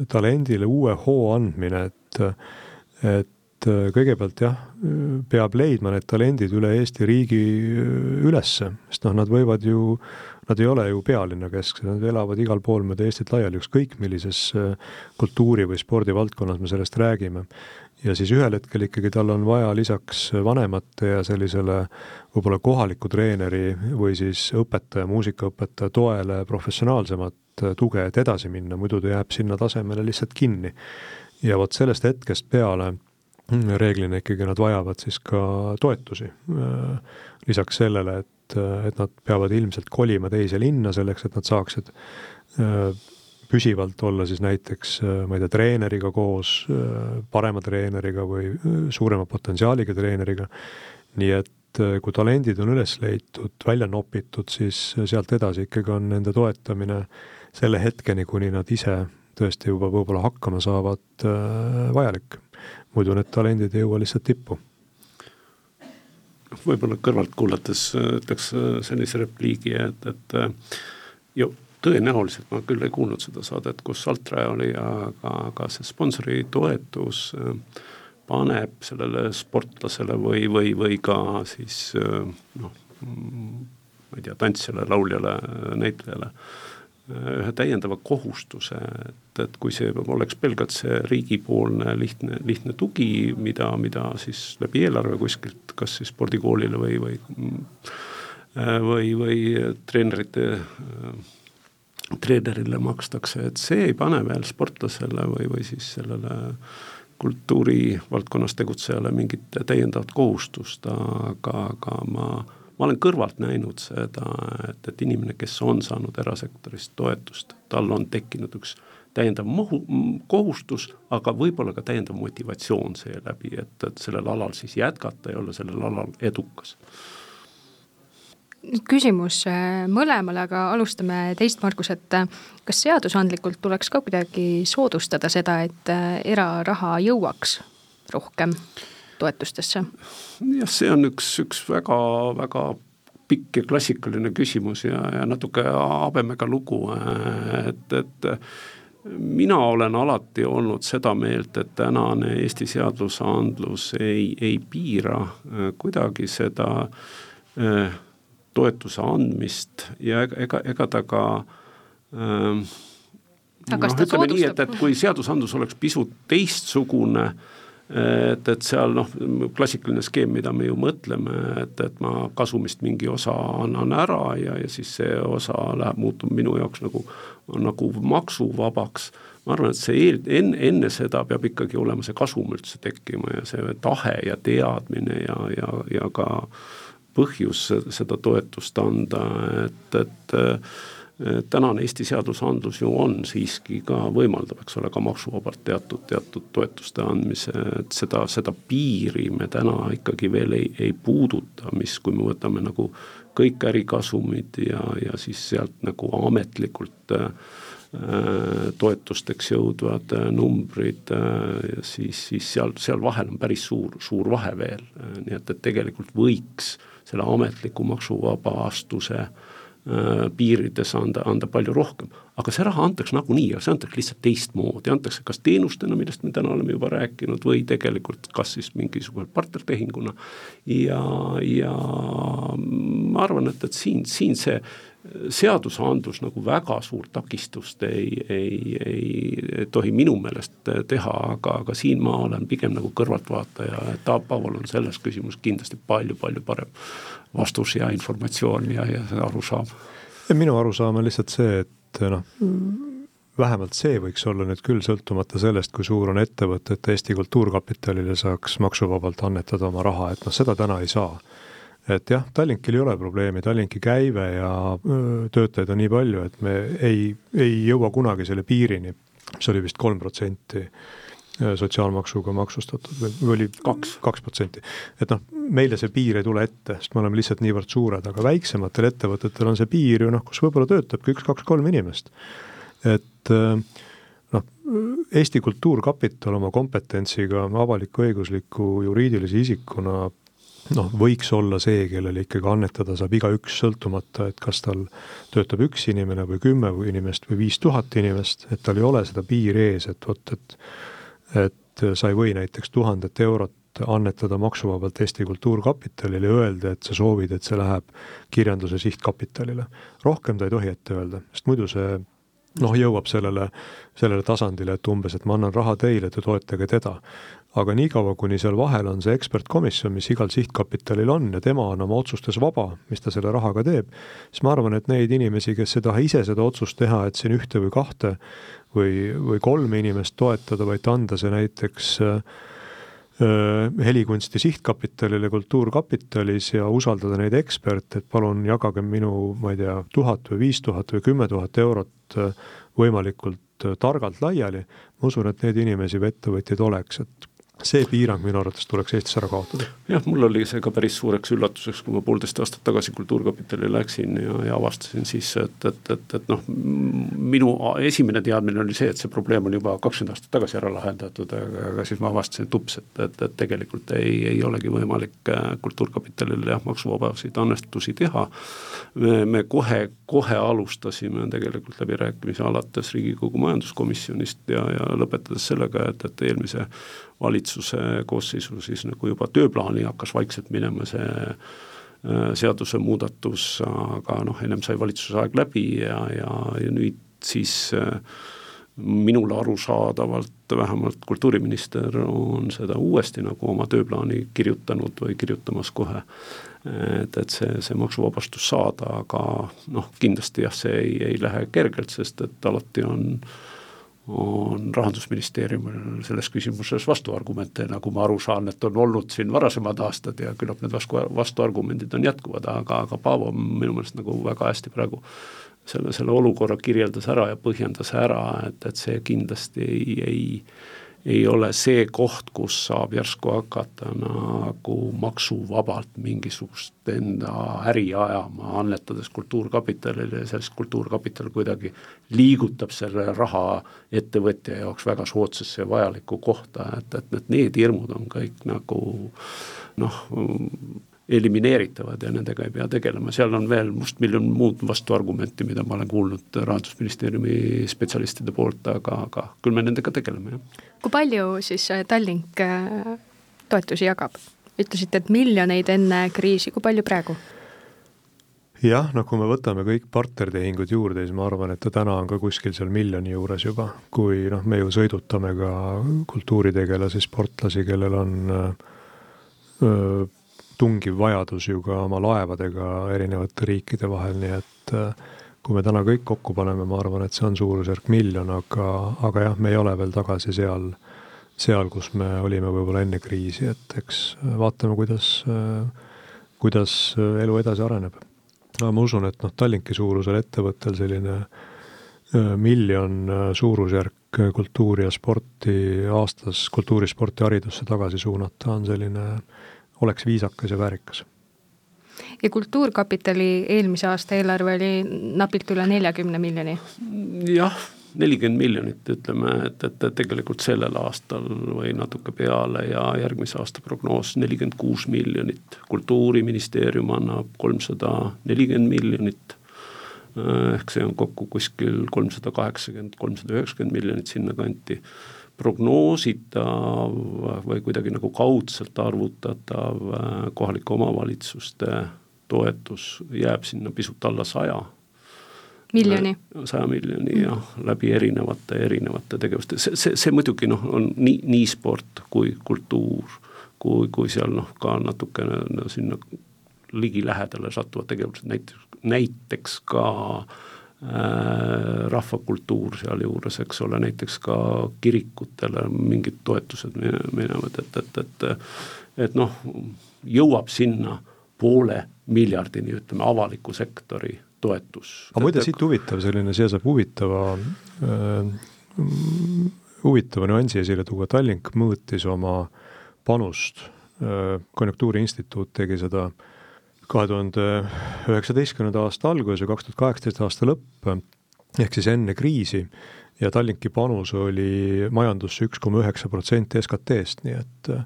talendile uue hoo andmine, et, et äh, kõigepealt jah, peab leidma need talendid üle Eesti riigi äh, ülesse, sest noh, nad võivad ju nad ei ole ju pealinnakesksed, nad elavad igal pool mööda Eestit laiali, ükskõik millises äh, kultuuri või spordivaldkonnas me sellest räägime. ja siis ühel hetkel ikkagi tal on vaja lisaks vanemate ja sellisele võib-olla kohaliku treeneri või siis õpetaja, muusikaõpetaja toele professionaalsemat tuge, et edasi minna, muidu ta jääb sinna tasemele lihtsalt kinni. ja vot sellest hetkest peale reeglina ikkagi nad vajavad siis ka toetusi. Äh, lisaks sellele, et et, et nad peavad ilmselt kolima teise linna selleks, et nad saaksid äh, püsivalt olla siis näiteks, äh, ma ei tea, treeneriga koos, äh, parema treeneriga või suurema potentsiaaliga treeneriga. nii et kui talendid on üles leitud, välja nopitud, siis sealt edasi ikkagi on nende toetamine selle hetkeni, kuni nad ise tõesti juba võib-olla hakkama saavad, vajalik. Muidu need talendid ei jõua lihtsalt tippu. Võib-olla kõrvalt kuulates äh, ütleks äh, sellise repliigi, et, et äh, ju tõenäoliselt ma küll ei kuulnud seda saadet, kus Altraja oli, aga, aga see sponsori toetus paneb sellele sportlasele või, või, või ka siis noh, ma ei tea, tantsijale, lauljale, näitlejale ühe täiendava kohustuse, et, et kui see oleks pelgalt see riigipoolne lihtne, lihtne tugi, mida, mida siis läbi eelarve kuskilt, kas siis spordikoolile või, või või, või treenerite, treenerile makstakse, et see ei pane veel sportlasele või, või siis sellele kultuurivaldkonnas tegutsejale mingit täiendavat kohustust, aga, aga ma ma olen kõrvalt näinud seda, et, et inimene, kes on saanud erasektorist toetust, tal on tekkinud üks täiendav mohu, kohustus, aga võib-olla ka täiendav motivatsioon seeläbi, et, et sellel alal siis jätkata ja olla sellel alal edukas. Nüüd küsimus äh, mõlemale, aga alustame teist, Margus, et äh, kas seadusandlikult tuleks ka kuidagi soodustada seda, et äh, eraraha jõuaks rohkem toetustesse? jah, see on üks, üks väga, väga pikk ja klassikaline küsimus ja, ja natuke habemega lugu, et, et mina olen alati olnud seda meelt, et tänane Eesti seadusandlus ei, ei piira kuidagi seda äh, toetuse andmist ja ega, ega, ta ka ähm, noh, ütleme nii, et, et kui seadusandlus oleks pisut teistsugune äh,, et, et seal noh, klassikaline skeem, mida me ju mõtleme, et, et ma kasumist mingi osa annan ära ja, ja siis see osa läheb, muutub minu jaoks nagu, nagu maksuvabaks. ma arvan, et see eel, enne, enne seda peab ikkagi olema see kasum üldse tekkima ja see tahe ja teadmine ja, ja, ja ka põhjus seda toetust anda, et, et tänane Eesti seadusandlus ju on siiski ka, võimaldab, eks ole, ka maksuvabalt teatud, teatud toetuste andmise, et seda, seda piiri me täna ikkagi veel ei, ei puuduta, mis, kui me võtame nagu kõik ärikasumid ja, ja siis sealt nagu ametlikult äh, toetusteks jõudvad äh, numbrid äh,, siis, siis seal, seal vahel on päris suur, suur vahe veel, nii et, et tegelikult võiks selle ametliku maksuvabastuse äh, Äh, piirides anda, anda palju rohkem. aga see raha antakse nagunii, aga see antakse lihtsalt teistmoodi, antakse kas teenustena, millest me täna oleme juba rääkinud, või tegelikult kas siis mingisuguse partnertehinguna. ja, ja ma arvan, et, et siin, siin see seadusandlus nagu väga suurt takistust ei, ei, ei tohi minu meelest teha, aga, aga siin ma olen pigem nagu kõrvaltvaataja, et Paul on selles küsimuses kindlasti palju-palju parem vastus ja informatsioon ja, ja arusaam. minu arusaam on lihtsalt see, et noh, vähemalt see võiks olla nüüd küll sõltumata sellest, kui suur on ettevõte, et Eesti Kultuurkapitalile saaks maksuvabalt annetada oma raha, et noh, seda täna ei saa. Et jah, Tallinkil ei ole probleemi, Tallinki käive ja töötajaid on nii palju, et me ei, ei jõua kunagi selle piirini, mis oli vist kolm protsenti sotsiaalmaksuga maksustatud või, või oli kaks, kaks protsenti. et noh, meile see piir ei tule ette, sest me oleme lihtsalt niivõrd suured, aga väiksematel ettevõtetel on see piir ju noh, kus võib-olla töötabki üks-kaks-kolm inimest. et noh, Eesti Kultuurkapital oma kompetentsiga avalik-õigusliku juriidilise isikuna noh, võiks olla see, kellele ikkagi annetada saab igaüks, sõltumata, et kas tal töötab üks inimene või kümme või inimest või viis tuhat inimest, et tal ei ole seda piiri ees, et vot, et et sa ei või näiteks tuhandet eurot annetada maksuvabalt Eesti Kultuurkapitalile ja öelda, et sa soovid, et see läheb kirjanduse sihtkapitalile. rohkem ta ei tohi ette öelda, sest muidu see noh, jõuab sellele, sellele tasandile, et umbes, et ma annan raha teile, te toetage teda. aga niikaua, kuni seal vahel on see ekspertkomisjon, mis igal sihtkapitalil on ja tema on oma otsustes vaba, mis ta selle rahaga teeb, siis ma arvan, et neid inimesi, kes ei taha ise seda otsust teha, et siin ühte või kahte või, või kolme inimest toetada, vaid anda see näiteks äh, helikunsti sihtkapitalile Kultuurkapitalis ja usaldada neid eksperte, et palun jagage minu, ma ei tea, tuhat või viis tuhat või kümme tuhat eurot äh, võimalikult targalt laiali, ma usun, et neid inimesi või ettevõtjaid oleks, et see piirang minu arvates tuleks Eestis ära kaotada. jah, mul oli see ka päris suureks üllatuseks, kui ma poolteist aastat tagasi Kultuurkapitali läksin ja, ja avastasin siis, et, et, et, et noh, minu esimene teadmine oli see, et see probleem on juba kakskümmend aastat tagasi ära lahendatud, aga, aga siis ma avastasin, et ups, et, et, et tegelikult ei, ei olegi võimalik äh, Kultuurkapitalil jah, maksuvabasid annetusi teha. me, me kohe, kohe alustasime tegelikult läbirääkimisi alates Riigikogu majanduskomisjonist ja, ja lõpetades sellega, et, et eelmise valitsuse koosseisul siis nagu juba tööplaani hakkas vaikselt minema see äh, seadusemuudatus, aga noh, ennem sai valitsuse aeg läbi ja, ja, ja nüüd siis äh, minule arusaadavalt vähemalt kultuuriminister on seda uuesti nagu oma tööplaani kirjutanud või kirjutamas kohe. et, et see, see maksuvabastus saada, aga noh, kindlasti jah, see ei, ei lähe kergelt, sest et alati on äh, on Rahandusministeeriumil selles küsimuses vastuargumente, nagu ma aru saan, et on olnud siin varasemad aastad ja küllap need vastu, vastuargumendid on jätkuvad, aga, aga Paavo minu meelest nagu väga hästi praegu selle, selle olukorra kirjeldas ära ja põhjendas ära, et, et see kindlasti ei, ei ei ole see koht, kus saab järsku hakata nagu maksuvabalt mingisugust enda äri ajama, annetades Kultuurkapitalile ja sellest Kultuurkapital kuidagi liigutab selle raha ettevõtja jaoks väga soodsasse ja vajalikku kohta, et, et, et need hirmud on kõik nagu noh, elimineeritavad ja nendega ei pea tegelema, seal on veel mustmiljon muud vastuargumenti, mida ma olen kuulnud Rahandusministeeriumi spetsialistide poolt, aga, aga küll me nendega tegeleme, jah. kui palju siis äh, Tallink äh, toetusi jagab? ütlesite, et miljoneid enne kriisi, kui palju praegu? jah, no kui me võtame kõik partnertehingud juurde, siis ma arvan, et ta täna on ka kuskil seal miljoni juures juba, kui noh, me ju sõidutame ka kultuuritegelasi, sportlasi, kellel on öö, tungiv vajadus ju ka oma laevadega erinevate riikide vahel, nii et äh, kui me täna kõik kokku paneme, ma arvan, et see on suurusjärk miljon, aga, aga jah, me ei ole veel tagasi seal, seal, kus me olime võib-olla enne kriisi, et eks vaatame, kuidas, kuidas elu edasi areneb. aga ma usun, et noh, Tallinki suurusel ettevõttel selline äh, miljon äh, suurusjärk kultuuri ja sporti aastas, kultuuri, sporti, haridusse tagasi suunata on selline oleks viisakas ja väärikas. ja Kultuurkapitali eelmise aasta eelarve oli napilt üle neljakümne miljoni? jah, nelikümmend miljonit, ütleme, et, et tegelikult sellel aastal või natuke peale ja järgmise aasta prognoos nelikümmend kuus miljonit. kultuuriministeerium annab kolmsada nelikümmend miljonit ehk see on kokku kuskil kolmsada kaheksakümmend, kolmsada üheksakümmend miljonit sinnakanti prognoositav või kuidagi nagu kaudselt arvutatav äh, kohalike omavalitsuste toetus jääb sinna pisut alla saja. miljoni? saja miljoni mm. jah, läbi erinevate, erinevate tegevuste, see, see, see muidugi noh, on nii, nii sport kui kultuur, kui, kui seal noh, ka natukene no, sinna ligilähedale satuvad tegevused, näiteks, näiteks ka äh, Äh, rahvakultuur sealjuures, eks ole, näiteks ka kirikutele mingid toetused minevad, et, et, et et noh, jõuab sinna poole miljardini, ütleme, avaliku sektori toetus. aga muide, siit huvitav selline, siia saab huvitava äh,, huvitava nüansi esile tuua, Tallink mõõtis oma panust äh,, Konjunktuuriinstituut tegi seda äh, kahe tuhande üheksateistkümnenda aasta algus ja kaks tuhat kaheksateist aasta lõpp, ehk siis enne kriisi, ja Tallinki panus oli majandusse üks koma üheksa protsenti SKT-st, nii et äh,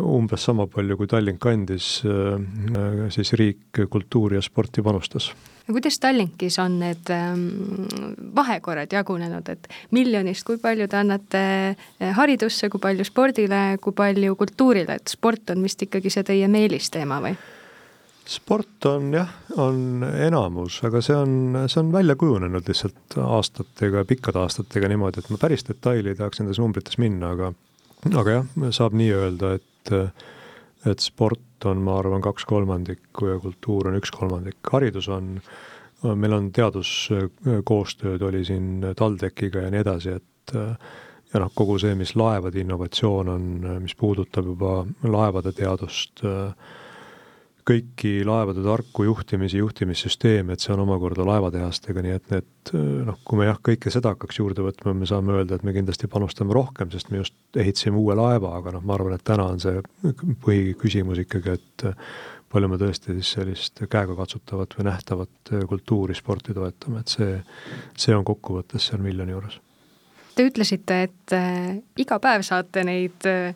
umbes sama palju, kui Tallink andis, äh, siis riik kultuuri ja sporti panustas. no kuidas Tallinkis on need ähm, vahekorrad jagunenud, et miljonist, kui palju te annate äh, haridusse, kui palju spordile, kui palju kultuurile, et sport on vist ikkagi see teie meelisteema või? Sport on jah, on enamus, aga see on, see on välja kujunenud lihtsalt aastatega, pikkade aastatega niimoodi, et ma päris detaili ei tahaks nendes numbrites minna, aga aga jah, saab nii öelda, et et sport on, ma arvan, kaks kolmandikku ja kultuur on üks kolmandik, haridus on, meil on teaduskoostööd oli siin TalTechiga ja nii edasi, et ja noh, kogu see, mis laevade innovatsioon on, mis puudutab juba laevade teadust äh,, kõiki laevade tarku juhtimisi, juhtimissüsteeme, et see on omakorda laevatehastega, nii et need noh, kui me jah, kõike seda hakkaks juurde võtma, me saame öelda, et me kindlasti panustame rohkem, sest me just ehitasime uue laeva, aga noh, ma arvan, et täna on see põhiküsimus ikkagi, et palju me tõesti siis sellist käegakatsutavat või nähtavat kultuuri, sporti toetame, et see, see on kokkuvõttes seal miljoni juures. Te ütlesite, et äh, iga päev saate neid äh,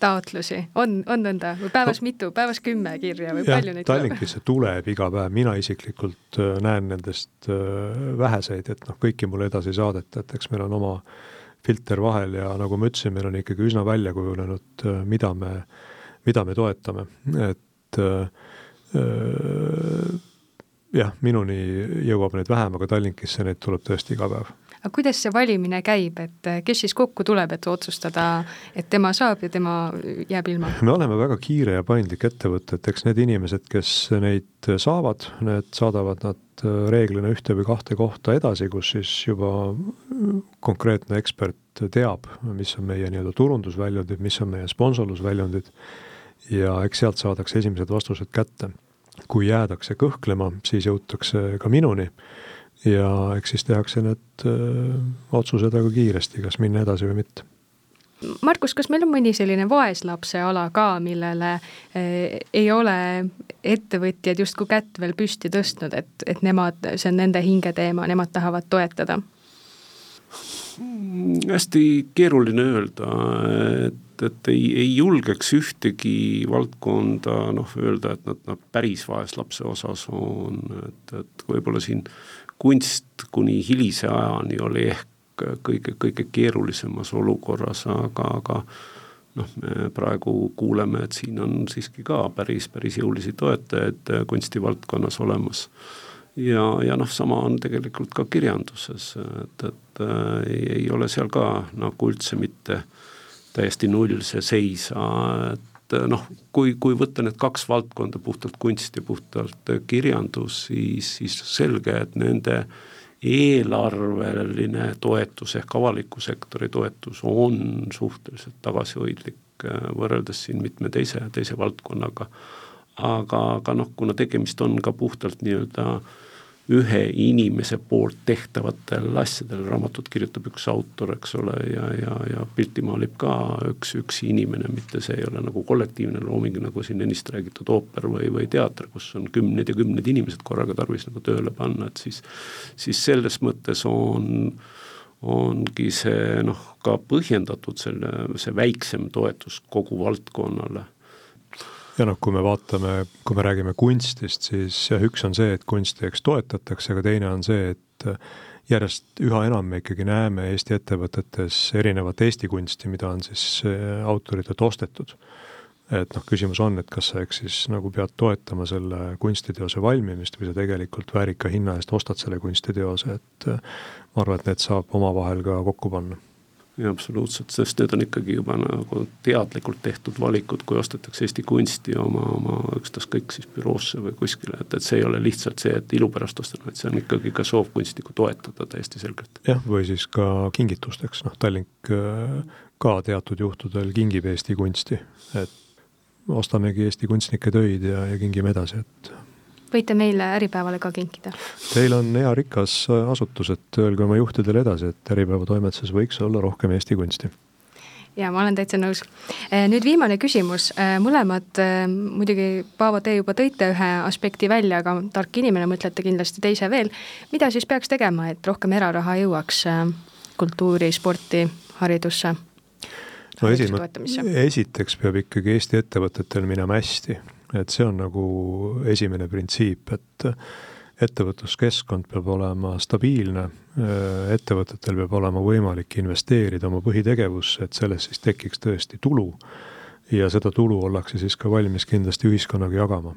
taotlusi, on, on nõnda. Või päevas no, mitu, päevas kümme kirja või jah, palju neid Tallinkisse tuleb iga päev, mina isiklikult äh, näen nendest äh, väheseid, et noh, kõiki mulle edasi ei saadeta, et eks meil on oma filter vahel ja nagu ma ütlesin, meil on ikkagi üsna välja kujunenud, äh, mida me, mida me toetame, et äh, jah, minuni jõuab neid vähem, aga Tallinkisse neid tuleb tõesti iga päev aga kuidas see valimine käib, et eh, kes siis kokku tuleb, et otsustada, et tema saab ja tema jääb ilma? me oleme väga kiire ja paindlik ettevõte, et eks need inimesed, kes neid saavad, need saadavad nad eh, reeglina ühte või kahte kohta edasi, kus siis juba konkreetne ekspert teab, mis on meie nii-öelda turundusväljundid, mis on meie sponsorlusväljundid ja eks sealt saadakse esimesed vastused kätte. kui jäädakse kõhklema, siis jõutakse ka minuni ja eks siis tehakse need öö, otsused väga kiiresti, kas minna edasi või mitte Markus, kas meil on mõni selline vaeslapse ala ka, millele eh, ei ole ettevõtjad justkui kätt veel püsti tõstnud, et, et nemad, see on nende hingeteema, nemad tahavad toetada? Mm, hästi keeruline öelda, et, et ei, ei julgeks ühtegi valdkonda noh, öelda, et nad, nad päris vaeslapse osas on, et, et võib-olla siin kunst kuni hilise ajani oli ehk kõige, kõige keerulisemas olukorras, aga, aga noh, me praegu kuuleme, et siin on siiski ka päris, päris jõulisi toetajaid kunstivaldkonnas olemas. ja, ja noh, sama on tegelikult ka kirjanduses, et, et äh, ei, ole seal ka nagu üldse mitte täiesti null see seis, et noh, kui, kui võtta need kaks valdkonda, puhtalt kunst ja puhtalt kirjandus, siis, siis selge, et nende eelarveline toetus ehk avaliku sektori toetus on suhteliselt tagasihoidlik äh, võrreldes siin mitme teise, teise valdkonnaga. aga, aga noh, kuna tegemist on ka puhtalt nii-öelda äh, ühe inimese poolt tehtavatel asjadel, raamatut kirjutab üks autor, eks ole, ja, ja, ja pilti maalib ka üks, üks inimene, mitte see ei ole nagu kollektiivne looming, nagu siin ennist räägitud ooper või, või teater, kus on kümned ja kümned inimesed korraga tarvis nagu tööle panna, et siis, siis selles mõttes on ongi see noh, ka põhjendatud selle, see väiksem toetus kogu valdkonnale ja noh, kui me vaatame, kui me räägime kunstist, siis jah, üks on see, et kunsti eks toetatakse, aga teine on see, et järjest üha enam me ikkagi näeme Eesti ettevõtetes erinevat Eesti kunsti, mida on siis äh, autoritelt ostetud. et noh, küsimus on, et kas sa eks siis nagu pead toetama selle kunstiteose valmimist või sa tegelikult väärika hinna eest ostad selle kunstiteose, et äh, ma arvan, et need saab omavahel ka kokku panna jaa, absoluutselt, sest need on ikkagi juba nagu teadlikult tehtud valikud, kui ostetakse Eesti kunsti oma, oma ükstaskõik siis büroosse või kuskile, et, et see ei ole lihtsalt see, et ilu pärast ostan, vaid see on ikkagi ka soov kunstnikku toetada täiesti selgelt. jah, või siis ka kingitusteks, noh Tallink äh, ka teatud juhtudel kingib Eesti kunsti, et ostamegi Eesti kunstnike töid ja, ja kingime edasi, et võite meile Äripäevale ka kinkida. Teil on hea rikas asutus, et öelge oma juhtidele edasi, et Äripäeva toimetuses võiks olla rohkem Eesti kunsti ja ma olen täitsa nõus. Eh, nüüd viimane küsimus, eh, mõlemad muidugi, Paavo, te juba tõite ühe aspekti välja, aga tark inimene, mõtlete kindlasti teise veel. mida siis peaks tegema, et rohkem eraraha jõuaks kultuuri, sporti, haridusse? no esimene, esiteks peab ikkagi Eesti ettevõtetel minema hästi et see on nagu esimene printsiip, et ettevõtluskeskkond peab olema stabiilne, ettevõtetel peab olema võimalik investeerida oma põhitegevusse, et sellest siis tekiks tõesti tulu. Ja seda tulu ollakse siis ka valmis kindlasti ühiskonnaga jagama.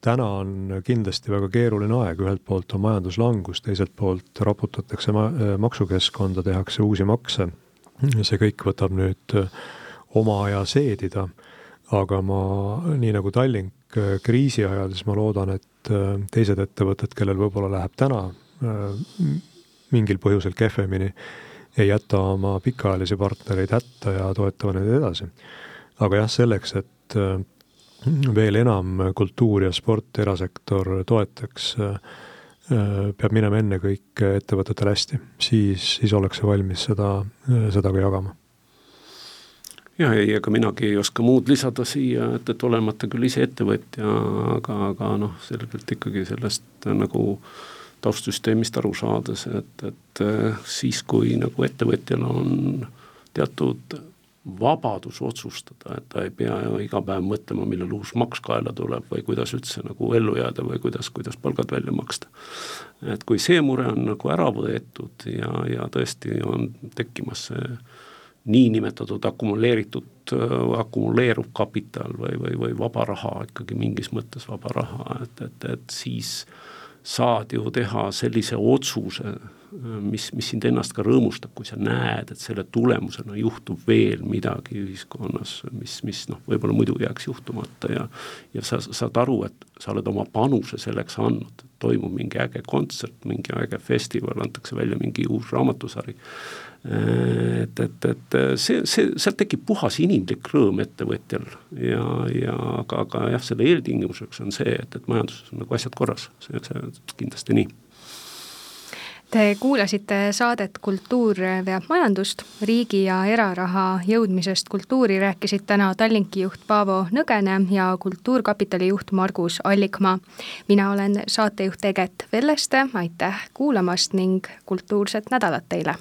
täna on kindlasti väga keeruline aeg, ühelt poolt on majanduslangus, teiselt poolt raputatakse ma-, maksukeskkonda, tehakse uusi makse, see kõik võtab nüüd oma aja seedida aga ma, nii nagu Tallink äh, kriisi ajal, siis ma loodan, et äh, teised ettevõtted, kellel võib-olla läheb täna äh, mingil põhjusel kehvemini, ei jäta oma pikaajalisi partnereid hätta ja toetavad neid edasi. aga jah, selleks, et veel enam kultuur ja sport erasektor toetaks, peab minema ennekõike ettevõtetel hästi, siis, siis ollakse valmis seda, seda ka jagama ja ei, ega minagi ei oska muud lisada siia, et, et olemata küll ise ettevõtja, aga, aga noh, selgelt ikkagi sellest nagu taustsüsteemist aru saades, et, et eh, siis, kui nagu ettevõtjal on teatud vabadus otsustada, et ta ei pea iga päev mõtlema, millal uus maks kaela tuleb või kuidas üldse nagu ellu jääda või kuidas, kuidas palgad välja maksta. et kui see mure on nagu ära võetud ja, ja tõesti on tekkimas see niinimetatud akumuleeritud, akumuleeruv kapital või, või, või vaba raha, ikkagi mingis mõttes vaba raha, et, et, et siis saad ju teha sellise otsuse, mis, mis sind ennast ka rõõmustab, kui sa näed, et selle tulemusena juhtub veel midagi ühiskonnas, mis, mis noh, võib-olla muidu jääks juhtumata ja ja sa saad aru, et sa oled oma panuse selleks andnud, toimub mingi äge kontsert, mingi äge festival, antakse välja mingi uus raamatusari et, et, et see, see, sealt tekib puhas inimlik rõõm ettevõtjal ja, ja aga, aga jah, selle eeltingimuseks on see, et, et majanduses on nagu asjad korras, see, see kindlasti nii Te kuulasite saadet Kultuur veab majandust. riigi ja eraraha jõudmisest kultuuri rääkisid täna Tallinki juht Paavo Nõgene ja Kultuurkapitali juht Margus Allikmaa. mina olen saatejuht Eget Velleste, aitäh kuulamast ning kultuurset nädalat teile